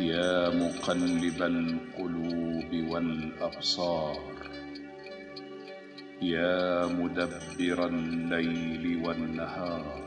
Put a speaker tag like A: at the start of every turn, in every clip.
A: يا مقلب القلوب والابصار يا مدبر الليل والنهار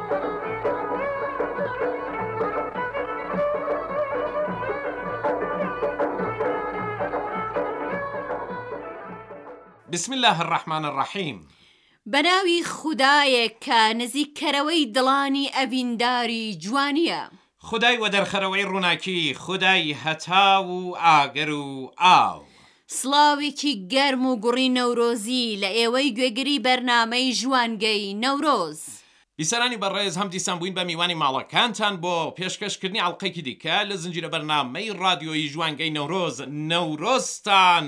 B: بسم الله الرحمن الرحیم
C: بەناوی خودایەک کە نزیککەرەوەی دڵانی ئەڤینداری جوانیە
B: خودای وەدەرخەرەوەی ڕووناکی، خودای هەتاو و ئاگر و ئاو.
C: سڵاوێکی گەرم و گوڕی نەورۆزی لە ئێوەی گوێگری بەرنامەی ژوانگەی نەورۆز.
B: بیسەرانی بەڕێز هەم دیسان بووین بە میوانی ماڵەکانتان بۆ پێشکەش کردنی ئەڵقەیکی دیکە لە زنجیرە بەرنامەی ڕادیۆیی ژوانگەی نەورۆز نەورۆزتان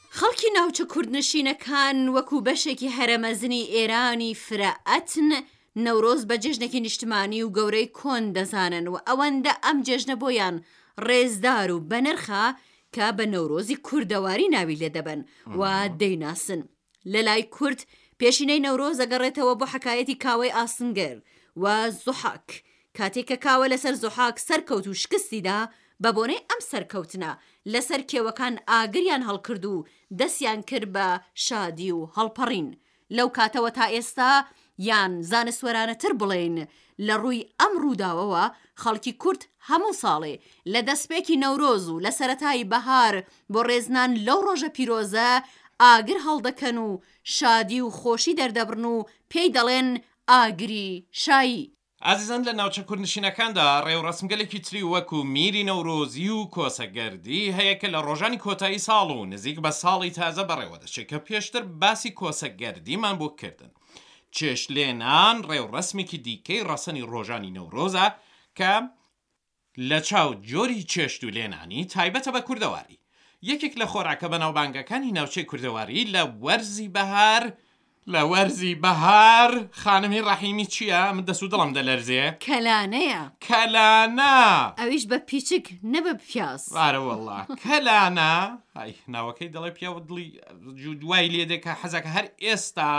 C: خەڵکی ناوچە کوردنشینەکان وەکو بەشێکی هەرەمەزنی ئێرانی فرە ئەتن، نەورۆز بە جێژنێکی نیشتمانی و گەورەی کۆن دەزانن و ئەوەندە ئەم جێژنە بۆیان ڕێزدار و بەنرخە کە بە نەورۆزی کوردەواری ناوی لێ دەبەن و دەیناسن. لە لای کورد پێشینەی نەورۆز ئەگەڕێتەوە بۆ حەکایەتی کاوەی ئاسنگەر و زوحاک کاتێک کە کاوە لەسەر زوحاک سەرکەوت و شکستی دا، بەبۆنەی ئەم سەرکەوتنە لەسەر کێوەکان ئاگریان هەڵکرد و دەستیان کرد بە شادی و هەڵپەڕین. لەو کاتەوە تا ئێستا یان زانستوەرانەتر بڵێین لە ڕووی ئەم ڕووداوەوە خەڵکی کورد هەموو ساڵێ لە دەسپێکی نەورۆز و لە سەرەتای بەهار بۆ ڕێزنان لەو ڕۆژە پیرۆزە ئاگر هەڵدەکەن و شادی و خۆشی دەردەبڕن و پێی دەڵێن ئاگری شایی.
B: ئازیزان لە ناوچە کوردنشینەکاندا ڕێوڕەسمگەلێکی تری وەکو میری نەورۆزی و کۆسە گەردی هەیە کە لە ڕۆژانی کۆتایی ساڵ و نزیک بە ساڵی تازە بەڕێوەدەچێت کە پێشتر باسی کۆسە گەردیمان بۆ کردن. چێشتلێنان ڕێوڕەسمێکی دیکەی ڕەسەنی ڕۆژانی نەورۆزە کە. لەچاو جۆری چێشت و لێنانی تایبەتە بە کوردەواری. یەکێک لە خۆراکە بەناوبانگەکانی ناوچەی کوردەواری لە وەرزی بەهار. لە وەرزی بەهار خانمی ڕەحیمی چییە؟ من دەست و دڵم دەلەرزێ.
C: کەلانەیە.
B: کەلانە.
C: ئەویش بە پیچک نە بە
B: پیاز. ئارە وەڵا. کەلانە. ئای ناوەکەی دەڵێ پیاو دڵی جووت وای لێ دێ کە حەزەکە هەر ئێستا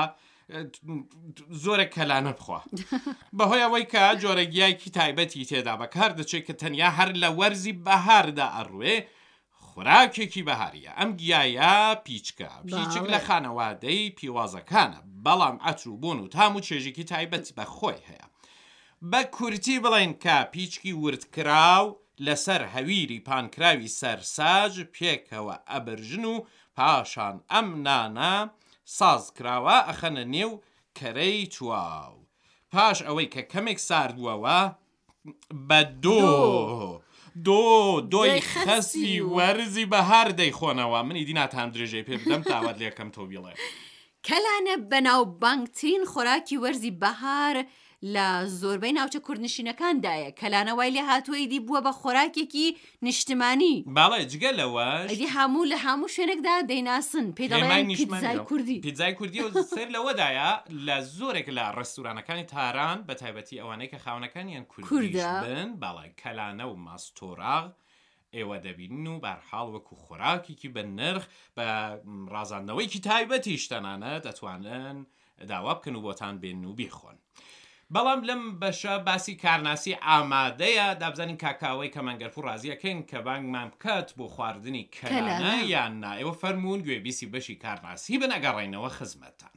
B: زۆرێک کەلانە بخوا بەهۆی ئەوەی کە جۆرە گیایکی تایبەتی تێدا بەکار دەچێت کە تەنیا هەر لە وەرزی بەهاردا ئەڕوێ خوراکێکی بەهاریە ئەم گیایە پیچکە پیچک لە خانەوادەی پیوازەکانە بەڵام ئەتر و بوون و تام و چێژێکی تایبەت بە خۆی هەیە بە کورتی بڵین کە پیچکی وردکراو لەسەر هەویری پانکراوی سەرساج پێکەوە ئەبرژن و پاشان ئەم نانە ساز کراوە ئەخەنە نێو کەرەی چواو پاش ئەوەی کە کەمێک ساردووەوە بە دۆ دۆ دۆی خەسی وەرزی بەهار دەیخۆنەوە منی دی ناتان درێژەی پێ بدەم تاوات لەکەم تۆ بیڵێ
C: کەلانە بەناو بانگترین خۆراکی وەرزی بەهار لە زۆربەی ناوچە کوردنشینەکاندایە، کەلانە وای لێ هاتووە ئیدی بووە بە خۆراکێکی نیشتمانی.
B: بەڵێ، جگە لەوەش.
C: ئیدی هەموو لە هەموو شوێنێکدا دەیناسن،
B: پێی
C: دەڵێن پیتزای کوردی.
B: پیتزای کوردی و سەیر لەوەدایە لە زۆرێک لە ڕێستورانەکانی تاران، بەتایبەتی ئەوانەی کە خاوەنەکانیان کوردیش بن، بەڵێ، کەلانە و ماستۆراغ ئێوە دەبینن و بەرحاڵ وەکو خۆراکێکی بە نرخ بە ڕازاندنەوەیەکی تایبەتیش تەنانەت ئەتوانن داوا بکەن و بۆتان بێنن و بیخۆن بەڵام لەم بەشە باسی کارناسی ئامادەیە دابزانین کاکاوەی کەمانگەرپوو ڕازیەکەین کە بانگمان بکات بۆ خواردنی کەلانە یان نا ئێوە فەرموون گوێبیسی بەشی کارناسی
D: بن ئەگەڕێینەوە خزمەتتان.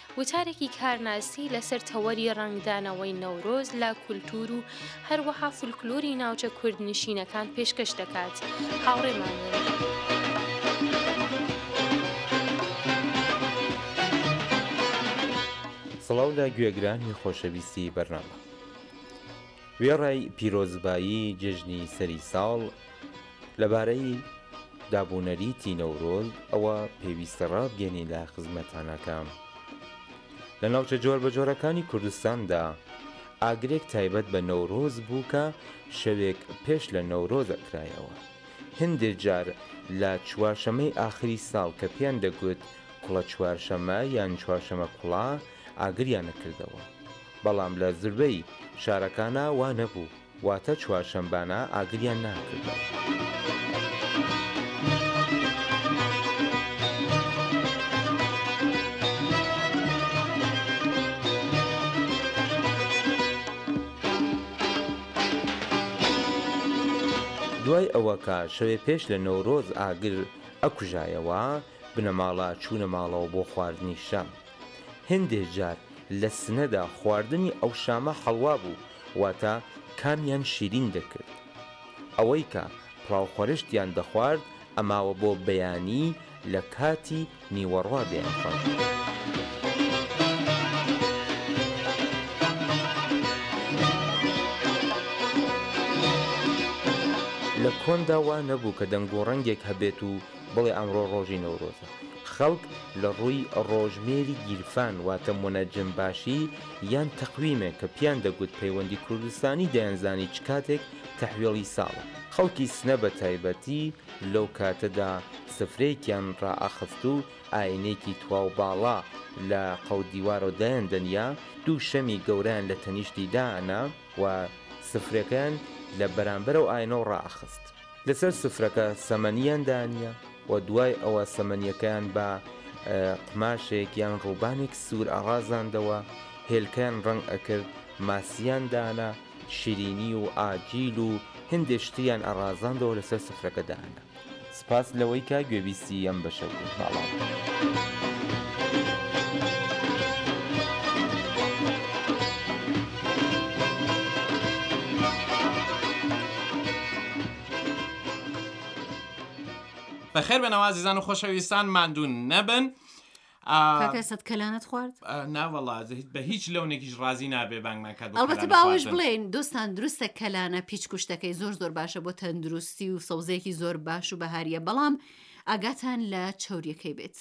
D: وتارێکی کارناسی لەسەر تەوەری ڕەنگدانەوەی نەورۆز لە کولتوور و هەروەها فولکلۆری ناوچە کوردنشینەکان پێشکەش دەکات هاوڕێمان.
E: سڵاو لە گوێگرانی خۆشەویستی بەرنامە وێڕای پیرۆزبایی جێژنی سەری ساڵ، لەبارەی دابونەریتی نەورۆز ئەوە پێویستە ڕابگەێنین لە خزمەتانەکە لە ناوچە جۆربەجۆرەکانی کوردستاندا ئاگرێک تایبەت بە نەورۆز بوو کە شەوێک پێش لە نەورۆز دەکرایەوە هندێ جار لە چوارشەمەی ئاخری ساڵ کە پێیان دەگوت کوڵە چوارشەمە یان چوارشەمە کوڵا ئاگریان نەکردەوە بەڵام لە زوربەی شارەکانە وا نەبوو واتە چوارشەمبانە ئاگریان ناکردن. دوای ئەوە کە شەوێ پێش لە نەورۆز ئاگر ئەکوژایەوە، بنەماڵە چوونە ماڵەوە بۆ خواردنی شەم. هێندێ جار لە سنەدا خواردنی ئەو شامە حەڵوا بوو، واتە کامیان شیرین دەکرد. ئەوەی کە پڵاوخۆرشتیان دەخوارد ئەماوە بۆ بەیانی لە کاتی نیوەڕوا دەیانخواردەوە. لە کۆندا وا نەبوو کە دەنگ و ڕەنگێک هەبێت و بڵێ ئەمڕۆ ڕۆژی نەورۆزە. خەڵک لە ڕووی ڕۆژمێری گیرفان واتە مونەجم باشی یان تەقویمێک کە پییان دەگوت پەیوەندی کوردستانی دەیانزانی چ کاتێک تەحویڵی ساڵە. خەڵکی سنە بە تایبەتی لەو کاتەدا سفرەیەکیان ڕائەخست و ئاینێکی توا و باڵا لە قەو دیوارەوە دایان دەنیا، دوو شەمی گەورەیان لە تەنیشتی دائەنا و سفرەکەیان لە بەرانبەر ئەو ئاینەوە ڕائەخست. لەسەر سفرەکە سەمەنیان دانیە و دوای ئەوە سەمەنیەکەیان بە قوماشێک یان ڕووبانێک سوور ئەڕازاندەوە هێلکەیان ڕەنگ ئەکرد ماسیان دانا شیرینی و ئاجیل و هندێ شتیان ئەڕازاندەوە لەسەر سفرەکە دانا. سپاس لەوەی کە گوێبیستی ئەم بەشە بوون ماڵاوە.
B: بەخێر بێنەوە ئازیزان و خۆشەویستان ماندوو نەبن کاکە
C: سەد کەلانت خوارد
B: آه، ناوەڵا بە هیچ لەونێکیش ڕازی نابێ بانگمانکات بۆ
C: ئەڵبەتە
B: کەلانە
C: باوەش
B: خواردن.
C: بڵێن دۆستان دروستە کەلانە پیچ کوشتەکەی زۆر زۆر باشە بۆ تەندروستی و سەوزەیەکی زۆر باش و بەهاریە بەڵام ئاگاتان لە چوریەکەی بێت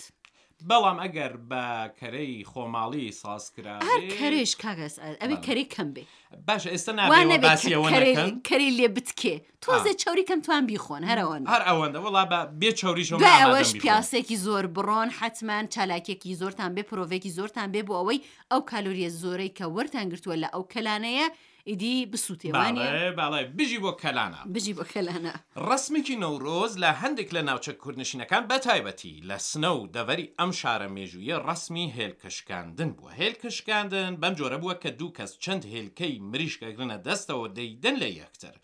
B: بەڵام ئەگەر بە کەرەی خۆماڵی ساز
C: هەر کرابێ کەرێش کاک ئەسعەد ئەبێ بەڵێ. کەرەی کەم بێ
B: باشە ئێستا
C: وا
B: نابێ
C: وە
B: نەبێ باسی
C: کە ئەوە کەرێ
B: نەکەن
C: کەرێ لێ بتکێ تۆزێ چەوری کەم توان بیخۆن هەر ئەوەندە
B: هەر ئەوەندە وەڵا بە بێ چەوریشەوە
C: من دوای ئامادەم ئەوەش بیخۆم. پیاسێکی زۆر بڕۆن حەتمەن چالاکیەکی زۆرتان بێ پرۆڤێکی زۆرتان بێ بۆ ئەوەی ئەو کالۆریە زۆرەی کە وەرتان گرتووە لە ئەو کەلانەیە ئیدی بسووتێ وانیە؟
B: باڵێ باڵێ بژی بۆ کەلانە.
C: بژی بۆ کەلانە.
B: ڕەسمێکی نەورۆز لە هەندێک لە ناوچە کوردنشینەکان بەتایبەتی لە سنە و دەڤەری ئەم شارە مێژوویە ڕەسمی هێلکە شکاندن بووە هێلکە شکاندن بەم جۆرە بووە کە دوو کەس چەند هێلکەی مریشک ئەگرنە دەستەوە دەیدەن لە یەکتر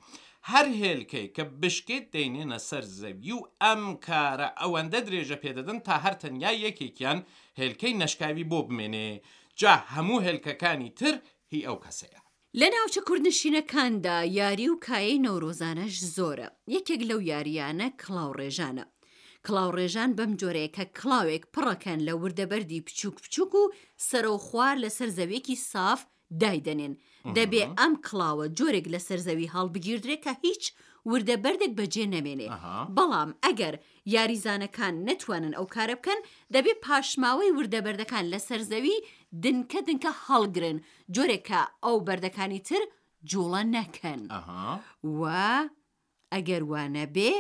B: هەر هێلکەیەک کە بشکێت دەینێنە سەر زەوی و ئەم کارە ئەوەندە درێژە پێدەدەن تا هەر تەنیا یەکێکیان هێلکەی نەشکاوی بۆ بمێنێ جا هەموو هێلکەکانی تر هی ئەو کەسەیە.
C: لە ناوچە کوردنشینەکاندا یاری و کایەی نەورۆزانەش زۆرە، یەکێک لەو یارییانە کڵاوڕێژانە. کڵاوڕێژان بەم جۆرەیە کە کڵاوێک پڕەکەن لە وردەبەردی بچووک بچووک و سەرەو خوار لەسەر زەوییەکی ساف دایدەنێن، دەبێ ئەم کڵاوە جۆرێک لەسەر زەوی هەڵبگیردرێ کە هیچ وردەبەردێک بەجێ نەمێنێ، بەڵام ئەگەر یاریزانەکان نەتوانن ئەو کارە بکەن، دەبێ پاشماوەی وردە بەردەکان لەسەر زەوی دنکە دنکە هەڵگرن، جۆرێک کە ئەو بەردەکانی تر جوڵە نەکەن و ئەگەر وا نەبێ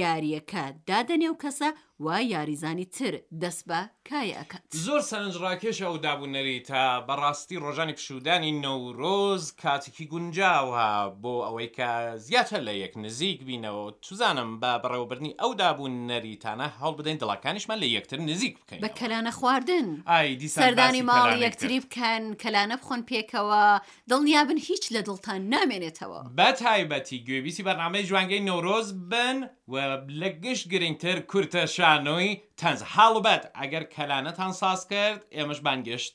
C: یارییەکە دادەنێ و کەسە و یاریزانی تر دەست بە کایە ئەکات.
B: زۆر سەرنجڕاکێشە ئەو داب و نەریتە، بەڕاستی ڕۆژانی پشوودانی نەورۆز کاتێکی گونجاوە بۆ ئەوەی کە زیاتر لە یەک نزیک بینەوە و چزانم بە بەڕێوەبردنی ئەو داب و نەریتانە هەوڵ بدەین دڵەکانیشمان لە یەکتر نزیک بکەینەوە.
C: بە کەلانە خواردن.
B: ئای دیسان باسی
C: سەردانی
B: ماڵی کەلانەی
C: یەکتری کرد. بکەن، کەلانە بخۆن پێکەوە، دڵنیابن هیچ لە دڵتان نامێنێتەوە.
B: بە تایبەتی گوێبیسی بەرنامەی ژوانگەی نەورۆز بن و لە گشت گرنگتر کورتە شانۆی تەنز. هەڵبەت ئەگەر کەلانەتان ساز کرد ئێمەش
F: بانگێشت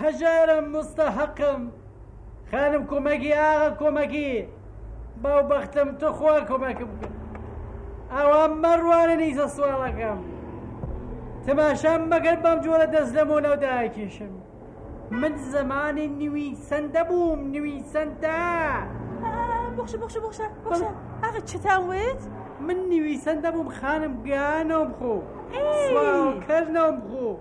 F: هەژارم مستەحەقم خانم کۆمەکی ئاغا کۆمەکی باو بەختم تخوا کۆمەکم کرد ئەوە مەڕوانە نیزە سوواڵەکەم تەماشام مەگەر بەم جۆرە دەست لەمۆنەو داکیشم من زمانی نوی سندە بووم نوی سندە
G: بخش بخش بخش بخش ئاغا چتان وێت؟
F: من نویسەندە بووم خانم
G: گانۆم خۆ سواڵکەرنۆم
H: خۆ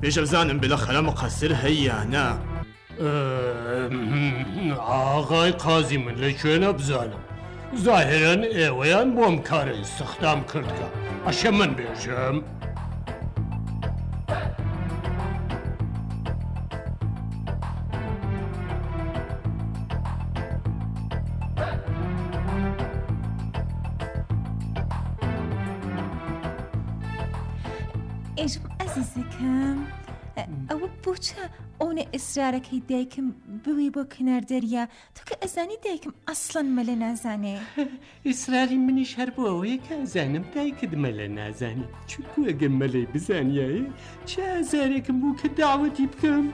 H: پێش بزانم بلە خەرە مقەسر هەی یانە
I: ئاغای قازی من لە کوێنە بزانم زاهرن ئێوەیان بۆم کارە ئستخدام کردکە ئەشە من بێژم؟
J: ئەزیزەکەم ئەوە بۆچە ئەونە ئیسرارەکەی دایکم بوی بۆ کنار دەریا تو کە ئەزانی دایکم ئەسڵەن مەلە نازانێ
I: ئیسراری منیش هەر بۆ ئەوەیە کە ئەزانم دایکت مەلە نازانێ چونکو ئەگەر مەلەی بزانیایە چ ئازارێکم بوو کە داوەتی بکەم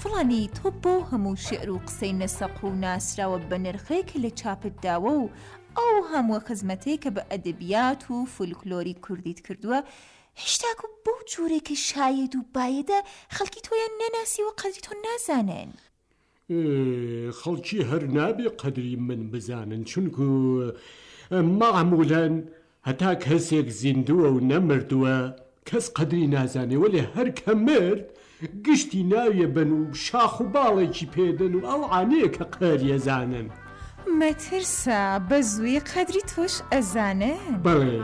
J: فڵانی تۆ بۆ هەموو شیعر و قسەی نەسەق و ناسراوە بەنرخێ کە لە چاپت داوە و ئەو هەمووە خزمەتەی کە بە ئەدەبیات و فولکلۆری کوردیت کردووە هیشتاکو بەو جۆرەی کە شایەد و بایەدە خەڵکی تۆیان نەناسیوە قەدری تۆ نازانن.
I: خەڵکی هەر نابێ قەدری من بزانن چونکو مەعمولەن هەتا کەسێک زیندووە و نەمردووە کەس قەدری نازانێ وەلێ هەر کە مرد گشتی ناوێ بەن و شاخ و باڵێکی پێ دەن و ئەو عانەیە کە قەریەزانن.
J: مەترسە بە زووی قەدری تۆش ئەزانن.
I: بەڵێ.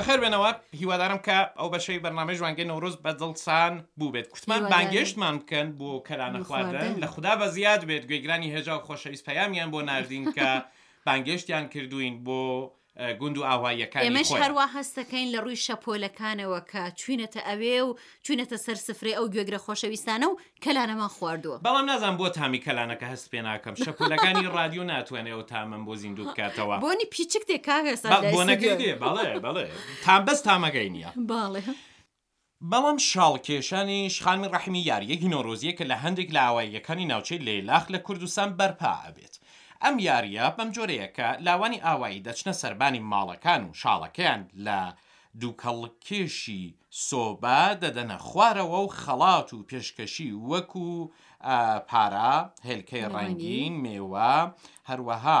B: بەخێربێنەوە هیوادارم کە ئەو بەشەی بەنامە ژوانگە نەورۆز بە دڵسان بوو بێت کوتمان بانگێشتمان بکەن بۆ کەلانە خواردن لە خوددا بە زیاد بێت گوێگرانی هێژا و خۆشەویست پەیامیان بۆ ناردین کە بانگێشتیان کردووین بۆ گوند و ئاواییەکانی خۆیان.
C: ئێمەش
B: هەروا
C: هەست دەکەین لە رووی شەپۆلەکانەوە کە چووینەتە ئەوێ و چووینەتە سەر سفرەی ئەو گوێگرە خۆشەویستانە و کەلانەمان خواردووە.
B: بەڵام نازانم بۆ تامی کەلانەکە هەست پێ ناکەم. شەپۆلەکانی رادیۆ ناتوانێ ئەو تامەم بۆ زیندوو بکاتەوە.
C: بۆنی پیچک دێ کاک
B: ئەسعەد لە ئیستودیۆ. بۆنەکەی دێ بەڵێ بەڵێ. تام بەس تامەکەی نییە.
C: بەڵێ.
B: بەڵام شاڵکێشانی شخامی ڕەحمی یارییەکی نۆرۆزییە کە لە هەندێک لە ئاواییەکانی ناوچەی لەیلاخ لە کوردستان بەرپا ئەبێت. ئەم یارییە بەم جۆرەیە کە لاوانی ئاوایی دەچنە سەربانی ماڵەکان و شاڵەکەیان لە دووکەڵکێشی سۆبا دەدەنە خوارەوە و خەڵات و پێشکەشی وەکوو پارە، هێلکەی ڕەنگین، مێوە، هەروەها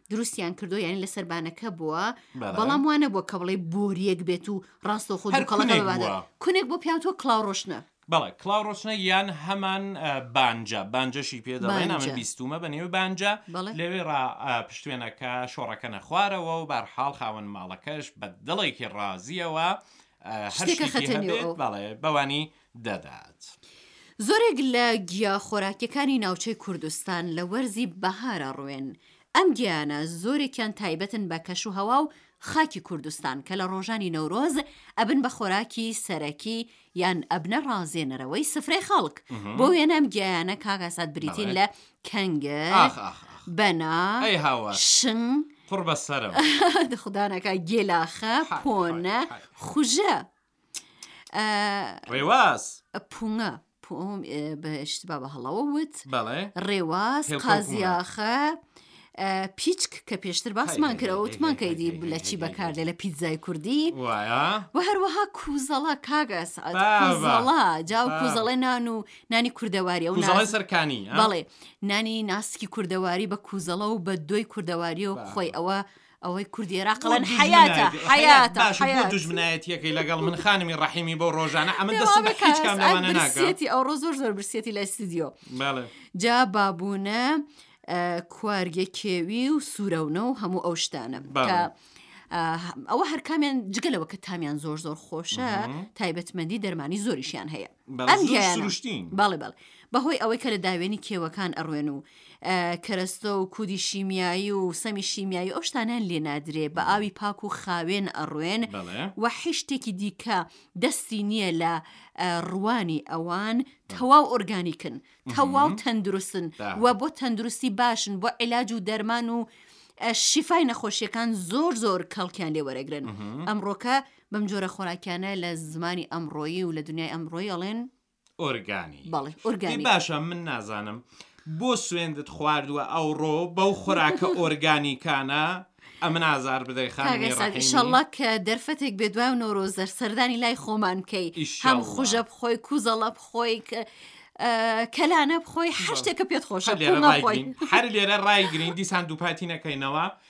C: دروستیان کردو یانی لە سەربانەکە بووە بەڵام وانە بووە کە بڵێ بۆریەک بێت و ڕاستە خۆ
B: کونێک
C: بۆ پیاوتۆ کلااو ڕۆشنە
B: بەڵێ کلااو ڕۆشنە یان هەمان بانجا بانجەشی پێ دەڵێن ئەمە بیستومە بە نێو بانجا لەوێ ڕ پشتێنەکە شۆڕەکە نەخوارەوە و بار حاڵ خاوەن ماڵەکەش بە دڵێکی ڕازیەوە هەر بەڵێ بەوانی دەدات.
C: زۆرێک لە گیا خۆراکیەکانی ناوچەی کوردستان لە وەرزی بەهارا ڕوێن، ئەم گیایانە زۆرێکیان تایبەتن بە کەش و هەوا و خاکی کوردستان کە لە ڕۆژانی نەورۆز ئەبن بە خۆراکی سەرەکی یان ئەبنە ڕازێنەرەوەی سفرەی خەڵک بۆ وێنە ئەم گیایانە
B: کاک
C: ئاساد بریتین
B: لە کەنگر،
C: بەنا، شنگ،
B: قوڕبەسەرم،
C: دخودانەکە، گێلاخە، پۆنە، خوژە.
B: ڕێواز
C: پوونگە پۆم بەشت با بە هەڵەوە وت
B: بەڵێ
C: ڕێواز
B: هێڵکۆ
C: قازیاخە پیچک کە پێشتر باسمان
B: کرەوە
C: وتمان کەیدی لە چی بەکاردێ لە پیتزای کوردی
B: وایە
C: و هەروەها کوزەڵە کاگە سعد
B: بابە.
C: کوزەڵە جاو
B: بابە.
C: کوزەڵێ نان و نانی کوردەواری ئەو
B: کوزەڵی
C: ناز-
B: سەرکانی ها؟
C: بەڵێ نانی ناسکی کوردەواری بە کوزەڵە و بە دۆی کوردەواری و
B: بابە.
C: خۆی ئەوە ئەوەی کوردی عێراق
B: ئەڵێن
C: حەیاتە حەیاتە
B: باش بۆ
C: حەیات.
B: دوژمنایەتیەکەی لەگەڵ من خانمی ڕەحیمی بۆ ڕۆژانە ئەمە دەسم بە هیچ کام لەوانە ناگات
C: برسیەتی ئەو ڕۆ زۆر زۆر برسیەتی لە ئستیدیۆ
B: بەڵێ
C: جا بابوونە ئە، کوارگە کێوی و سوورەونە و هەموو ئەو شتانە
B: بەڵێ.
C: کە، ئە، ئەوە هەرکامیان جگەلەوە کە تامیان زۆر زۆر خۆشە تایبەتمەندی دەرمانی زۆریشیان هەیە ئەم گیانە بەهۆی ئەوەی کە لە داوێنی کێوەکان ئەڕوێن و کەرەستۆ و کودی شیمیایی و سەمی شیمیایی ئەو شتانیان لێ نادرێ بە ئاوی پاک و خاوێن ئەڕوێن و حیشتێکی دیکە دەستی نییە لە ڕوانی ئەوان تەواو ئۆرگانیکن تەواو تەندروستن و بۆ تەندروستی باشن بۆ عیلاج و دەرمان و شیفای نەخۆشیەکان زۆر زۆر کەڵکیان لێ وەرەگرن ئەمڕۆکە بەم جۆرە خۆراکیانە لە زمانی ئەمڕۆیی و لە دنیای ئەمڕۆی ئەڵێن
B: ئۆرگانی
C: بەڵێ ئۆرگانی
B: باشە من نازانم بۆ سوێندت خواردووە ئەوڕۆ بەو خۆراکە ئۆرگانیکانە ئەمن ئازار بدەی
C: خانشەڵە کە دەرفەتێک بێ دوای و نۆرۆزەر سەردانی لای خۆمان کەی هەم خوژە بخۆی کوزەڵە بخۆی کە کەلانە بخۆی هەشتێکە پێت خۆشە
B: هەر لێرە ڕایگرین دیسان دووپاتی نەکەینەوە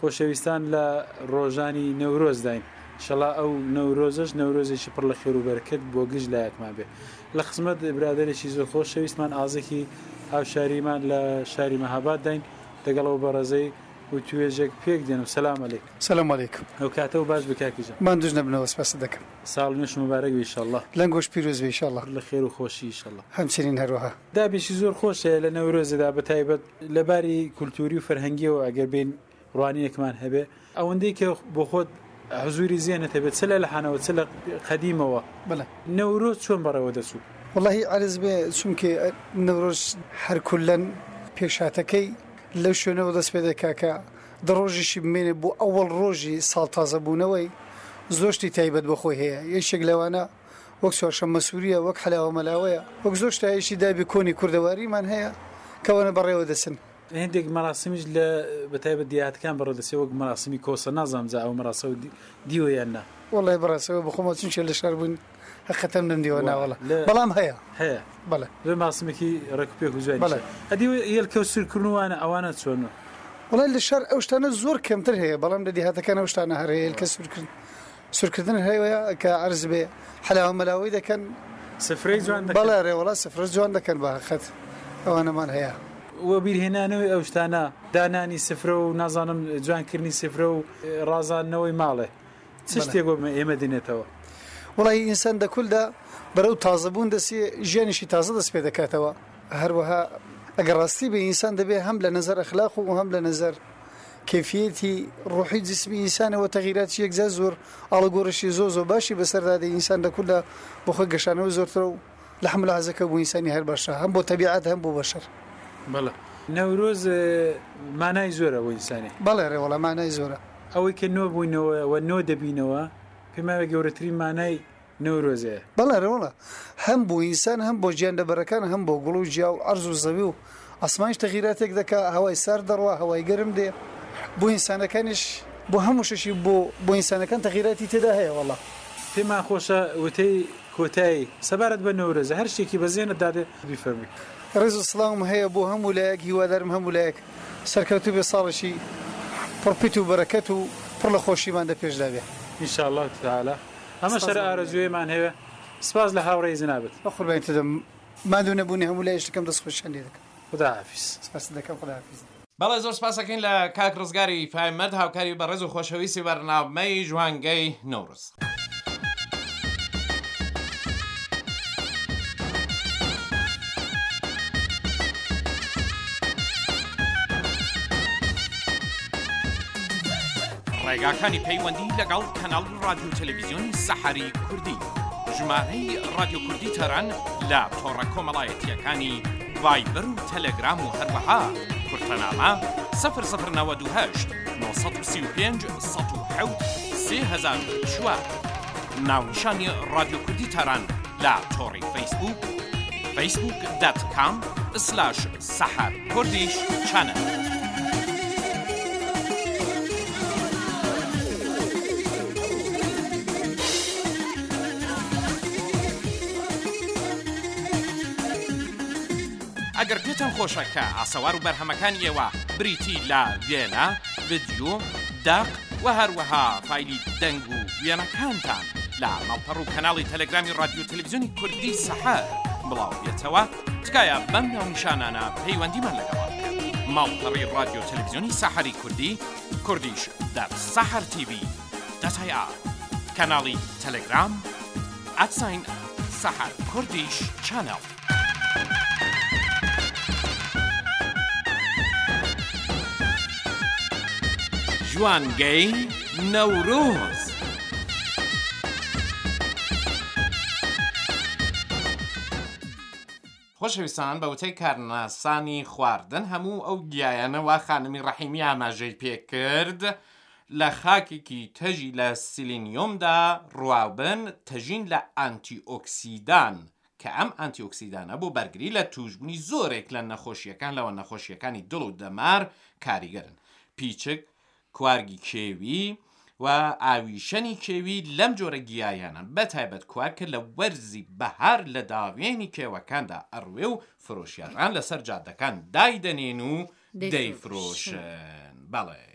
K: خۆشەویستان لە ڕۆژانی نەورۆزداین شەڵا ئەو نەورۆزەش نەورۆزێکی پڕ لە خێر و بەرەکەت بۆ گشت لایەکمان بێ لە خزمەت برادەرێکی زۆر خۆش شەویستمان ئازکی هاوشاریمان لە شاری مەهاباد داین دەگەڵ ئەو بەڕێزەی وتوێژێک پێک دێنم سلام علیک.
L: سلام علیکم.
K: ئەو کاتە و باش بێ
L: کاکی جان. ماندووش نەبنەوە سپاست دەکەم.
K: ساڵ نوێش موبارەک بێ ئیشەڵا.
L: لەنگۆش پیرۆز بێ ئیشەڵا.
K: پڕ لە خێر و خۆشی ئیشەڵا.
L: هەمچنین هەروەها.
K: دابێکی زۆر خۆش هەیە لە نەورۆزێدا بە تایبەت لە باری کولتووری و فەرهەنگییەوە ئەگەر بێین ڕوانینێکمان هەبێ، ئەوەندەی کە بۆ خۆت حزووری زێنت هەبێ چ لە لەحانەوە چ لە قەدیمەوە، نەورۆز چۆن بەڕێوە دەچوو؟
L: وەڵاهی عەرز بێ چونکێ نەورۆز هەر کوللەن پێشهاتەکەی لەو شوێنەوە دەست پێ دەکا کە دە ڕۆژیشی بمێنێ بۆ ئەوەڵ ڕۆژی ساڵتازەبوونەوەی زۆر شتی تایبەت بە خۆی هەیە یەکێک لەوانە، وەک چوارشەممە سوورییە، وەک حەلاوە مەلاوەیە، وەک زۆر شتایشی دابی کۆنی کوردەواریمان هەیە کە ئەوانە بەڕێوە دەچن.
K: هێندێک مەراسمیش لە بە تایبەت دێهاتەکان بەڕێوە دەچێ وەک مەراسمی کۆسە، نازانم جا ئەو مەراسەو دیوە یان
L: نا. وەڵای بەڕاستەوە بە خۆما چونکێ لە شار بووین هەقیقەتەن نەمدیوە نا وەڵا بەڵام هەیە.
K: هەیە
L: بەڵێ.
K: بێ مەراسمێکی ڕێک و پێک و جوانی بەڵێ. شێ. ئەدی و یەل کەو سوور کردن و وانە ئەوانە چۆن؟
L: وەڵای لە شار ئەو شتانە زۆر کەمتر هەیە بەڵام لە دێهاتەکان ئەو شتانە هەر هەیە یەل کە سوور کردن. سورکردن هەی وەیا کە عەرز بێ حەلاوە مەلاوەی دەکەن
K: سفرەی جوان دەکەن
L: بەڵێ ئەرێ وەڵا سفرە جوان دەکەن بەهەقەت ئەوانەمان هەیە.
K: وەبیرهێنانەوەی ئەو شتانە دانانی سفرە و نازانم جوان کردنی سفرە و ڕازاندنەوەی ماڵێ چ شتێک بۆ ئێمە دێنێتەوە.
L: وەڵایی ئینسان دە کول دا بەرەو تازە بوون دەچێ ژیانیشی تازە دەست پێ دەکاتەوە هەروەها ئەگەر ڕاستی بێ ئینسان دەبێ هەم لە نەزەر ئەخلاق و هەم لە نەزەر کەیفیەتی ڕۆحی جسمی ئینسانە وە تەغیراتی یەکجار زۆر ئاڵوگۆڕیشی زۆر زۆر باشی بەسەردا دێ ئینسان لە کوردا بۆ خۆی گەشانەوەی زۆرترە و لە حەملە عەزەکە بۆ ئینسانی هەر باشە هەم بۆ تەبیعات هەم بۆ بەشەر.
K: بەڵێ نەورۆز مانای زۆرە بۆ ئینسانی.
L: بەڵێ ڕێ وەڵا مانای زۆرە.
K: ئەوەی کە نۆ بووینەوە و نۆ دەبینەوە پێمان وایە گەورەترین مانای. نەورۆزێ.
L: بەڵێ ئەرێوەڵا هەم بۆ ئینسان هەم بۆ گیاندەبەرەکان هەم بۆ گوڵ و گیا و عەرز و زەوی و عەسمانیش تەغیراتێک دەکا هەوای سارد دەڕوا هەوای گەرم دێ بۆ ئینسانەکانیش بۆ هەموو شەشی بۆ بۆ ئینسانەکان تەغیراتی تێدا هەیە وەڵا.
K: پێمان خۆشە وتەی کۆتایی سەبارەت بە نەورۆزە هەر شتێکی بە زێنتدا بێ بیفەرمووی.
L: ڕێز و سڵاوم هەیە بۆ هەموو لایەک هیوادارم هەموو لایەک سەرکەوتوو بێ ساڵێکی پڕ پیت و بەرەکەت و پڕ لە خۆشیمان دە پێشدا بێ.
K: ان شاء اللە تعالی ئەمە شەرە ئارەزووێ مان هەیە سپاس لە هاوڕێی جەنابت.
L: بەقوربانی تۆ دەم ماندوو نەبوونی هەموو لای شتەکەم دەست خۆشیان لێ دەکەم.
K: خودا
L: حافیز. سپاست دەکەم خودا حافیز.
B: بەڵێ زۆر سپاس ئەکەین لە کاک ڕزگاری فای مەرد هاوکاری بەڕێز و خۆشەویستی بەرنامەی ژوانگەی نەورۆز. ڕێگاکانی پەیوەندی لەگەڵ کەناڵ. ڕادیۆ و تەلەڤیزیۆنی سەحەری کوردی، ژمارەی ڕادیۆ کوردی تاران لە تۆڕە کۆمەڵایەتییەکانی ڤایبەر و تەلەگرام و هەروەها کورتەنامە 0098 935 107 3004. ناونیشانی ڕادیۆ کوردی تاران لە تۆڕی فەیسبووک، facebook.com/ru سەحەر کوردیش چەنەل. ئەگەر پێتان خۆشە کە ئاسەوار و بەرهەمەکانی ئێوە بریتی لە وێنە، ڤیدیۆ، دەق و هەروەها فایلی دەنگ و وێنەکانتان لە ماڵپەڕ و کەناڵی تەلەگرامی ڕادیۆ تەلەڤیزیۆنی کوردی سەحەر بڵاو بێتەوە، تکایە بەم ناونیشانانە پەیوەندیمان لەگەڵ بکەن ماڵپەڕی ڕادیۆ تەلەڤزیۆنی سەحری کوردی کوردیش دەر سەحر تیوی دەتای ئا کەناڵی تەلەگرام ئەتساین سەحر کوردیش چەناڵ جوانگەی نەورۆز خۆشەویستان بە وتەی کارناسانی خواردن هەموو ئەو گیایانە وا خانمی ڕەحیمی ئاماژەی پێکرد لە خاکێکی تەژی لە سیلینیۆمدا ڕوابن تەژین لە ئانتی ئۆکسیدان کە ئەم ئانتی ئۆکسیدانە بۆ بەرگری لە تووشبوونی زۆرێک لە نەخۆشییەکان لەوە نەخۆشییەکانی دڵ و دەمار کاریگەرن پیچک کوارگی کێوی و ئاویشەنی کێوی لەم جۆرە گیایانەن بە تایبەت کوارگ کە لە وەرزی بەهار لە داوێنی کێوەکاندا ئەڕوێ و فرۆشیاران لەسەر جادەکان دایدەنێن و دەیفرۆشن بەڵێ.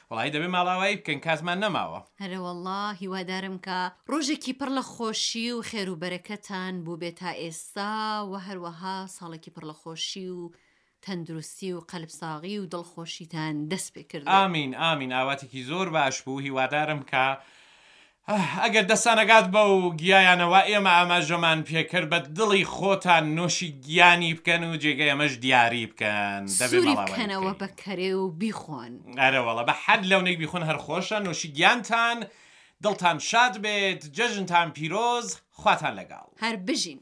B: وەڵاهی دەبێ ماڵئاوایی بکەین کاتمان نەماوە.
M: ئەرەوەڵڵا هیوادارم کە ڕۆژێکی پڕ لە خۆشی و خێرو بەرەکەتان بووبێ تا ئێستا و هەروەها ساڵێکی پڕ لە خۆشی و تەندروستی و قەلب ساغی و دڵ خۆشیتان دەست پێ کردبێ.
B: ئامین ئامین ئاواتێکی زۆر باش بوو هیوادارم کە ئاه ئەگەر دەستان ئەگات بەو گیایانە وا ئێمە ئاماژەمان پێکرد بە دڵی خۆتان نۆشی گیانی بکەن و جێگەی ئەمەش دیاری بکەن
M: دەبێ سوری ماڵاوایی بکەنەوە بکەین بە کەرێ و بیخۆن.
B: ئەرە وەڵا بە حەد لەونەی بیخۆن هەر خۆشە نۆشی گیانتان دڵتان شاد بێت جەژنتان پیرۆز خواتان لەگەڵ.
M: هەر بژین.